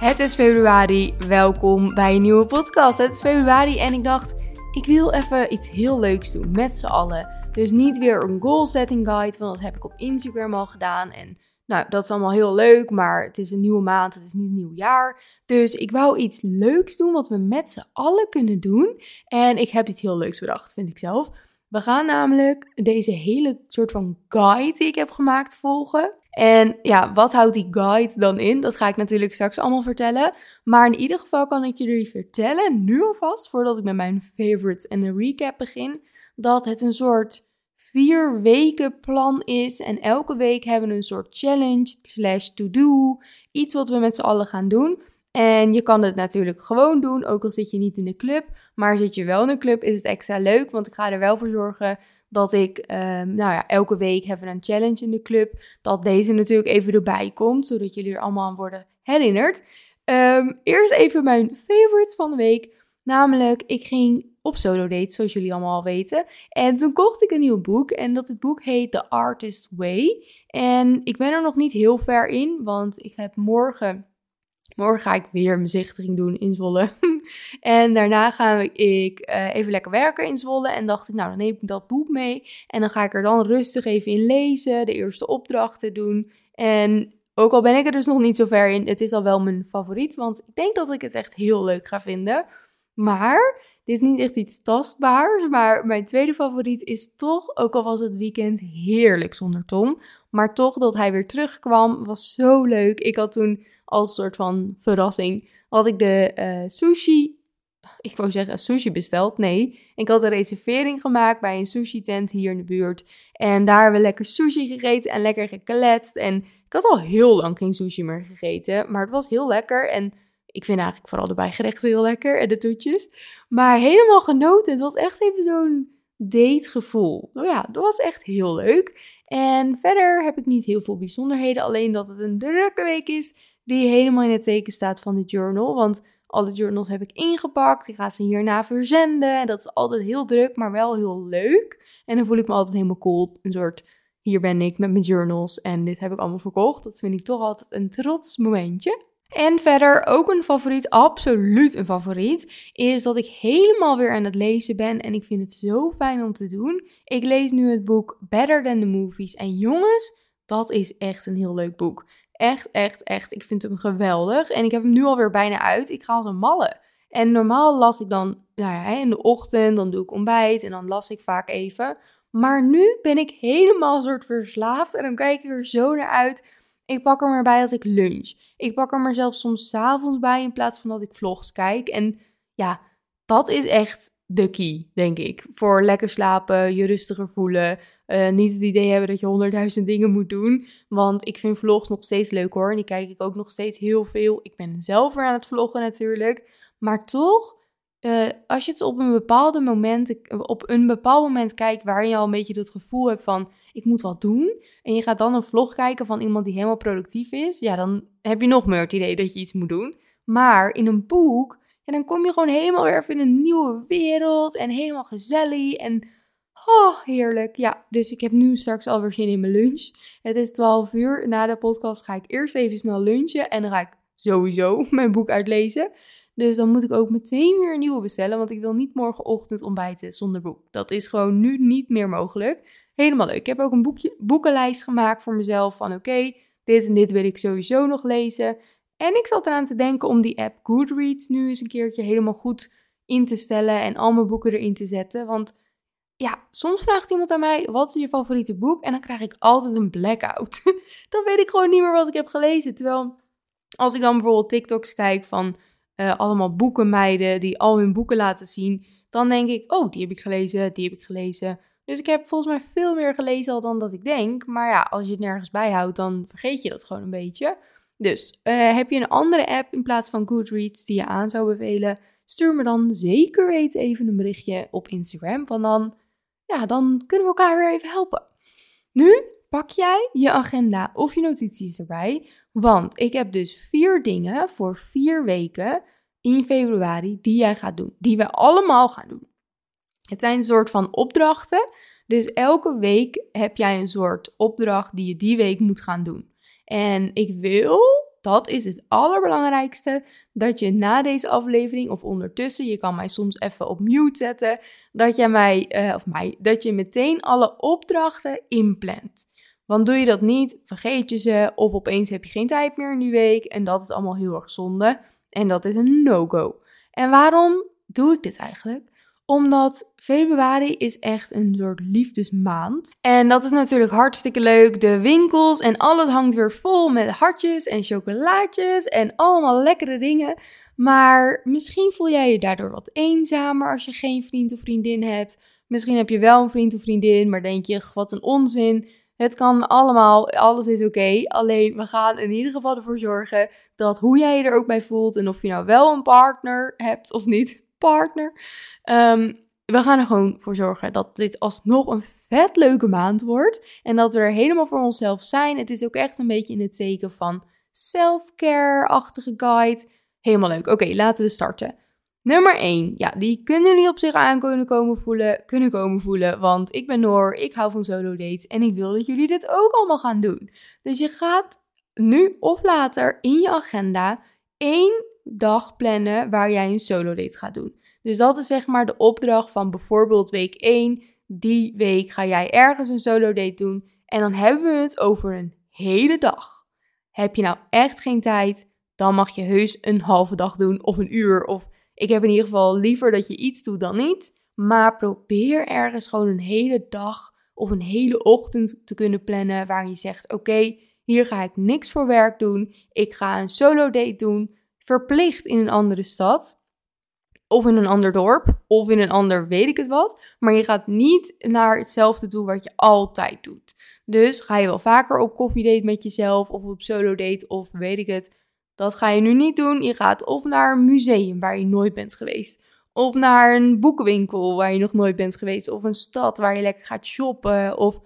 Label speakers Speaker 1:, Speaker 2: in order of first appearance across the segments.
Speaker 1: Het is februari. Welkom bij een nieuwe podcast. Het is februari en ik dacht, ik wil even iets heel leuks doen met z'n allen. Dus niet weer een goal setting guide, want dat heb ik op Instagram al gedaan. En nou, dat is allemaal heel leuk, maar het is een nieuwe maand, het is niet een nieuw jaar. Dus ik wou iets leuks doen wat we met z'n allen kunnen doen. En ik heb iets heel leuks bedacht, vind ik zelf. We gaan namelijk deze hele soort van guide die ik heb gemaakt volgen. En ja, wat houdt die guide dan in? Dat ga ik natuurlijk straks allemaal vertellen. Maar in ieder geval kan ik jullie vertellen, nu alvast, voordat ik met mijn favorites en de recap begin, dat het een soort vier weken plan is. En elke week hebben we een soort challenge slash to-do. Iets wat we met z'n allen gaan doen. En je kan het natuurlijk gewoon doen, ook al zit je niet in de club. Maar zit je wel in de club, is het extra leuk. Want ik ga er wel voor zorgen dat ik, um, nou ja, elke week hebben we een challenge in de club. Dat deze natuurlijk even erbij komt, zodat jullie er allemaal aan worden herinnerd. Um, eerst even mijn favorites van de week. Namelijk, ik ging op solo date, zoals jullie allemaal al weten. En toen kocht ik een nieuw boek. En dat het boek heet The Artist Way. En ik ben er nog niet heel ver in, want ik heb morgen Morgen ga ik weer mijn zichting doen in Zwolle. en daarna ga ik uh, even lekker werken in Zwolle. En dacht ik, nou, dan neem ik dat boek mee. En dan ga ik er dan rustig even in lezen, de eerste opdrachten doen. En ook al ben ik er dus nog niet zo ver in, het is al wel mijn favoriet. Want ik denk dat ik het echt heel leuk ga vinden. Maar dit is niet echt iets tastbaars. Maar mijn tweede favoriet is toch, ook al was het weekend heerlijk zonder Tom. Maar toch dat hij weer terugkwam, was zo leuk. Ik had toen als soort van verrassing, had ik de uh, sushi, ik wou zeggen sushi besteld, nee. Ik had een reservering gemaakt bij een sushi tent hier in de buurt. En daar hebben we lekker sushi gegeten en lekker gekletst. En ik had al heel lang geen sushi meer gegeten, maar het was heel lekker. En ik vind eigenlijk vooral de bijgerechten heel lekker en de toetjes. Maar helemaal genoten. Het was echt even zo'n dategevoel. Nou ja, dat was echt heel leuk. En verder heb ik niet heel veel bijzonderheden. Alleen dat het een drukke week is die helemaal in het teken staat van de journal. Want alle journals heb ik ingepakt. Ik ga ze hierna verzenden. En dat is altijd heel druk, maar wel heel leuk. En dan voel ik me altijd helemaal cool. Een soort, hier ben ik met mijn journals en dit heb ik allemaal verkocht. Dat vind ik toch altijd een trots momentje. En verder ook een favoriet, absoluut een favoriet, is dat ik helemaal weer aan het lezen ben en ik vind het zo fijn om te doen. Ik lees nu het boek Better Than the Movies en jongens, dat is echt een heel leuk boek. Echt, echt, echt. Ik vind hem geweldig. En ik heb hem nu alweer bijna uit. Ik ga als een malle. En normaal las ik dan nou in de ochtend, dan doe ik ontbijt en dan las ik vaak even. Maar nu ben ik helemaal soort verslaafd en dan kijk ik er zo naar uit. Ik pak hem erbij als ik lunch. Ik pak hem er zelfs soms s avonds bij in plaats van dat ik vlogs kijk. En ja, dat is echt de key, denk ik. Voor lekker slapen, je rustiger voelen. Uh, niet het idee hebben dat je honderdduizend dingen moet doen. Want ik vind vlogs nog steeds leuk hoor. En die kijk ik ook nog steeds heel veel. Ik ben zelf weer aan het vloggen natuurlijk. Maar toch, uh, als je het op een, bepaalde moment, op een bepaald moment kijkt waarin je al een beetje het gevoel hebt van ik moet wat doen. En je gaat dan een vlog kijken van iemand die helemaal productief is. Ja, dan heb je nog meer het idee dat je iets moet doen. Maar in een boek, dan kom je gewoon helemaal weer even in een nieuwe wereld. En helemaal gezellig. En Oh, heerlijk. Ja, dus ik heb nu straks alweer zin in mijn lunch. Het is 12 uur. Na de podcast ga ik eerst even snel lunchen. En dan ga ik sowieso mijn boek uitlezen. Dus dan moet ik ook meteen weer een nieuwe bestellen. Want ik wil niet morgenochtend ontbijten zonder boek. Dat is gewoon nu niet meer mogelijk. Helemaal leuk. Ik heb ook een boekje, boekenlijst gemaakt voor mezelf. Van oké, dit en dit wil ik sowieso nog lezen. En ik zat eraan te denken om die app Goodreads nu eens een keertje helemaal goed in te stellen. En al mijn boeken erin te zetten. Want ja, soms vraagt iemand aan mij: wat is je favoriete boek? En dan krijg ik altijd een blackout. dan weet ik gewoon niet meer wat ik heb gelezen. Terwijl als ik dan bijvoorbeeld TikToks kijk van uh, allemaal boekenmeiden die al hun boeken laten zien, dan denk ik: oh, die heb ik gelezen, die heb ik gelezen. Dus ik heb volgens mij veel meer gelezen al dan dat ik denk. Maar ja, als je het nergens bijhoudt, dan vergeet je dat gewoon een beetje. Dus uh, heb je een andere app in plaats van Goodreads die je aan zou bevelen? Stuur me dan zeker even een berichtje op Instagram. Want dan ja, dan kunnen we elkaar weer even helpen. Nu pak jij je agenda of je notities erbij, want ik heb dus vier dingen voor vier weken in februari die jij gaat doen, die we allemaal gaan doen. Het zijn een soort van opdrachten, dus elke week heb jij een soort opdracht die je die week moet gaan doen. En ik wil dat is het allerbelangrijkste, dat je na deze aflevering of ondertussen, je kan mij soms even op mute zetten, dat je mij, uh, of mij, dat je meteen alle opdrachten inplant. Want doe je dat niet, vergeet je ze of opeens heb je geen tijd meer in die week en dat is allemaal heel erg zonde en dat is een no-go. En waarom doe ik dit eigenlijk? Omdat februari is echt een soort liefdesmaand. En dat is natuurlijk hartstikke leuk. De winkels en alles hangt weer vol met hartjes en chocolaatjes en allemaal lekkere dingen. Maar misschien voel jij je daardoor wat eenzamer als je geen vriend of vriendin hebt. Misschien heb je wel een vriend of vriendin, maar denk je, wat een onzin. Het kan allemaal, alles is oké. Alleen we gaan in ieder geval ervoor zorgen dat hoe jij je er ook bij voelt en of je nou wel een partner hebt of niet, partner. Ehm, we gaan er gewoon voor zorgen dat dit alsnog een vet leuke maand wordt. En dat we er helemaal voor onszelf zijn. Het is ook echt een beetje in het teken van self-care-achtige guide. Helemaal leuk. Oké, laten we starten. Nummer 1. Ja, die kunnen jullie op zich aan kunnen komen voelen, kunnen komen voelen. Want ik ben Noor, ik hou van solo dates en ik wil dat jullie dit ook allemaal gaan doen. Dus je gaat nu of later in je agenda één dag plannen waar jij een solo date gaat doen. Dus dat is zeg maar de opdracht van bijvoorbeeld week 1. Die week ga jij ergens een solo date doen en dan hebben we het over een hele dag. Heb je nou echt geen tijd, dan mag je heus een halve dag doen of een uur. Of ik heb in ieder geval liever dat je iets doet dan niet. Maar probeer ergens gewoon een hele dag of een hele ochtend te kunnen plannen waar je zegt: Oké, hier ga ik niks voor werk doen. Ik ga een solo date doen verplicht in een andere stad. Of in een ander dorp. Of in een ander weet ik het wat. Maar je gaat niet naar hetzelfde toe wat je altijd doet. Dus ga je wel vaker op koffiedate met jezelf. Of op solo date. Of weet ik het. Dat ga je nu niet doen. Je gaat of naar een museum waar je nooit bent geweest. Of naar een boekenwinkel waar je nog nooit bent geweest. Of een stad waar je lekker gaat shoppen. Of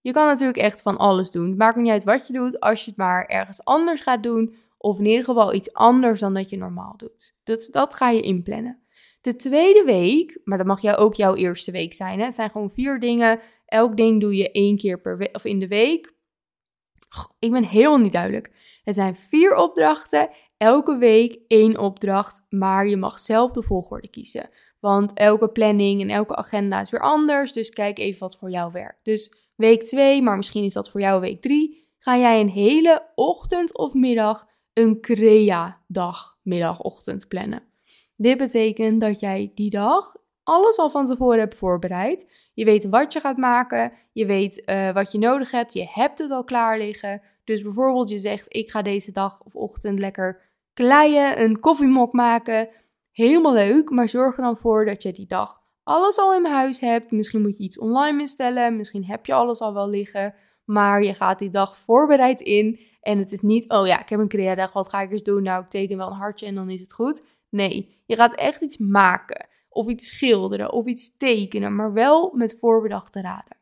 Speaker 1: je kan natuurlijk echt van alles doen. Het maakt niet uit wat je doet. Als je het maar ergens anders gaat doen of in ieder geval iets anders dan dat je normaal doet. Dat, dat ga je inplannen. De tweede week, maar dat mag jou ook jouw eerste week zijn. Hè? Het zijn gewoon vier dingen. Elk ding doe je één keer per week of in de week. ik ben helemaal niet duidelijk. Het zijn vier opdrachten. Elke week één opdracht. Maar je mag zelf de volgorde kiezen. Want elke planning en elke agenda is weer anders. Dus kijk even wat voor jou werkt. Dus week 2, maar misschien is dat voor jou week 3. Ga jij een hele ochtend of middag een crea-dag, middag, ochtend plannen. Dit betekent dat jij die dag alles al van tevoren hebt voorbereid. Je weet wat je gaat maken, je weet uh, wat je nodig hebt, je hebt het al klaar liggen. Dus bijvoorbeeld je zegt, ik ga deze dag of ochtend lekker kleien, een koffiemok maken. Helemaal leuk, maar zorg er dan voor dat je die dag alles al in huis hebt. Misschien moet je iets online bestellen, misschien heb je alles al wel liggen. Maar je gaat die dag voorbereid in. En het is niet, oh ja, ik heb een creadag, wat ga ik eens doen? Nou, ik teken wel een hartje en dan is het goed. Nee, je gaat echt iets maken. Of iets schilderen, of iets tekenen. Maar wel met voorbedachte raden.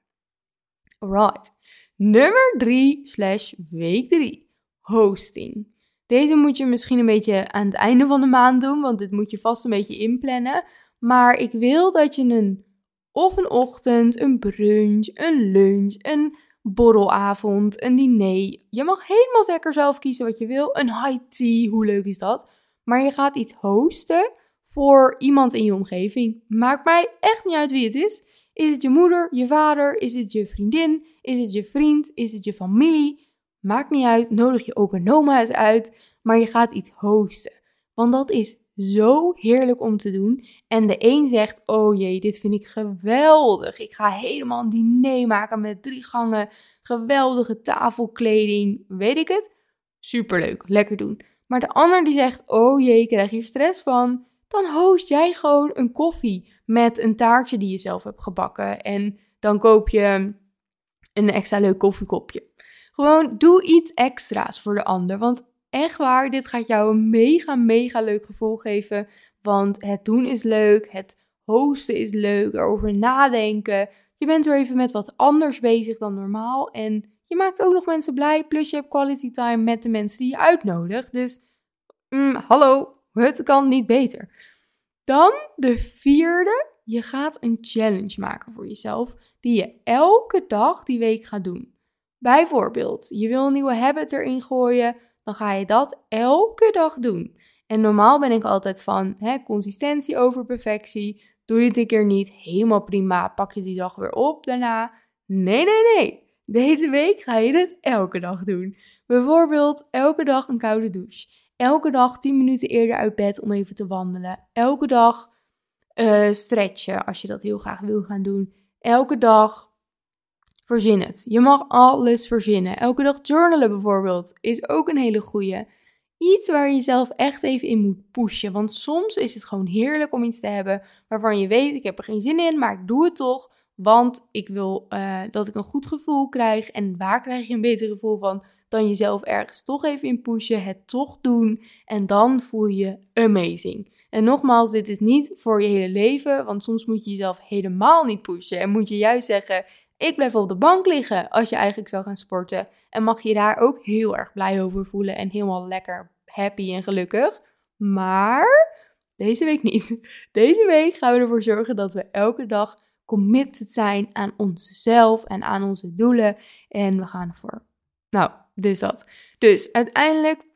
Speaker 1: Alright. Nummer 3 slash week 3. Hosting. Deze moet je misschien een beetje aan het einde van de maand doen, want dit moet je vast een beetje inplannen. Maar ik wil dat je een of een ochtend, een brunch, een lunch, een borrelavond, een diner. Je mag helemaal lekker zelf kiezen wat je wil. Een high tea, hoe leuk is dat? Maar je gaat iets hosten voor iemand in je omgeving. Maakt mij echt niet uit wie het is. Is het je moeder, je vader? Is het je vriendin? Is het je vriend? Is het je familie? Maakt niet uit. Nodig je opa en eens uit. Maar je gaat iets hosten. Want dat is zo heerlijk om te doen. En de een zegt: Oh jee, dit vind ik geweldig. Ik ga helemaal een diner maken met drie gangen, geweldige tafelkleding, weet ik het. Superleuk, lekker doen. Maar de ander die zegt: Oh jee, ik krijg hier stress van. Dan host jij gewoon een koffie met een taartje die je zelf hebt gebakken. En dan koop je een extra leuk koffiekopje. Gewoon doe iets extra's voor de ander. Want echt waar, dit gaat jou een mega, mega leuk gevoel geven. Want het doen is leuk, het hosten is leuk, erover nadenken. Je bent weer even met wat anders bezig dan normaal. En je maakt ook nog mensen blij. Plus je hebt quality time met de mensen die je uitnodigt. Dus mm, hallo, het kan niet beter. Dan de vierde. Je gaat een challenge maken voor jezelf. Die je elke dag die week gaat doen. Bijvoorbeeld, je wil een nieuwe habit erin gooien dan ga je dat elke dag doen. En normaal ben ik altijd van hè, consistentie over perfectie. Doe je het een keer niet, helemaal prima. Pak je die dag weer op daarna. Nee, nee, nee. Deze week ga je het elke dag doen. Bijvoorbeeld elke dag een koude douche. Elke dag 10 minuten eerder uit bed om even te wandelen. Elke dag uh, stretchen als je dat heel graag wil gaan doen. Elke dag verzin het. Je mag alles verzinnen. Elke dag journalen bijvoorbeeld is ook een hele goeie. Iets waar je jezelf echt even in moet pushen. Want soms is het gewoon heerlijk om iets te hebben waarvan je weet, ik heb er geen zin in, maar ik doe het toch. Want ik wil uh, dat ik een goed gevoel krijg. En waar krijg je een beter gevoel van dan jezelf ergens toch even in pushen, het toch doen. En dan voel je amazing. En nogmaals, dit is niet voor je hele leven, want soms moet je jezelf helemaal niet pushen. En moet je juist zeggen, ik blijf op de bank liggen als je eigenlijk zou gaan sporten. En mag je daar ook heel erg blij over voelen en helemaal lekker happy en gelukkig. Maar deze week niet. Deze week gaan we ervoor zorgen dat we elke dag committed zijn aan onszelf en aan onze doelen. En we gaan voor. Nou, dus dat. Dus uiteindelijk,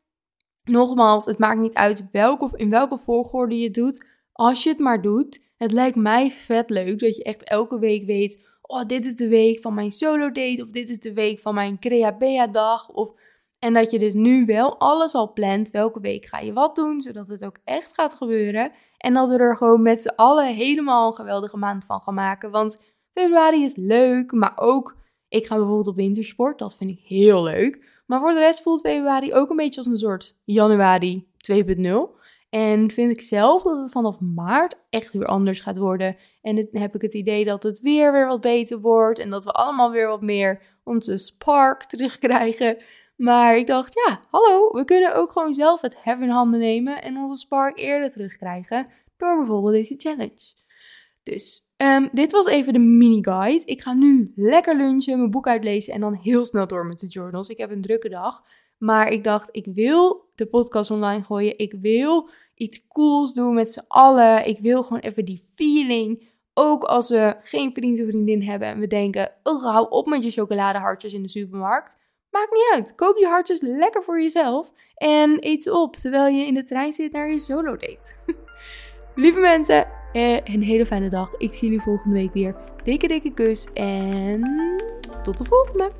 Speaker 1: nogmaals, het maakt niet uit welke in welke volgorde je het doet. Als je het maar doet. Het lijkt mij vet leuk dat je echt elke week weet. Oh, dit is de week van mijn solo date. Of dit is de week van mijn Crea dag. Of en dat je dus nu wel alles al plant. Welke week ga je wat doen, zodat het ook echt gaat gebeuren. En dat we er gewoon met z'n allen helemaal een geweldige maand van gaan maken. Want februari is leuk, maar ook... Ik ga bijvoorbeeld op wintersport, dat vind ik heel leuk. Maar voor de rest voelt februari ook een beetje als een soort januari 2.0. En vind ik zelf dat het vanaf maart echt weer anders gaat worden. En dan heb ik het idee dat het weer weer wat beter wordt. En dat we allemaal weer wat meer onze spark terugkrijgen. Maar ik dacht, ja, hallo, we kunnen ook gewoon zelf het hef in handen nemen en onze spark eerder terugkrijgen door bijvoorbeeld deze challenge. Dus um, dit was even de mini-guide. Ik ga nu lekker lunchen, mijn boek uitlezen en dan heel snel door met de journals. Ik heb een drukke dag. Maar ik dacht, ik wil de podcast online gooien. Ik wil iets cools doen met z'n allen. Ik wil gewoon even die feeling. Ook als we geen vriend of vriendin hebben en we denken, oh, hou op met je chocoladehartjes in de supermarkt. Maakt niet uit. Koop je hartjes lekker voor jezelf en eet ze op terwijl je in de trein zit naar je solo date. Lieve mensen, eh, een hele fijne dag. Ik zie jullie volgende week weer. Dikke dikke kus en tot de volgende.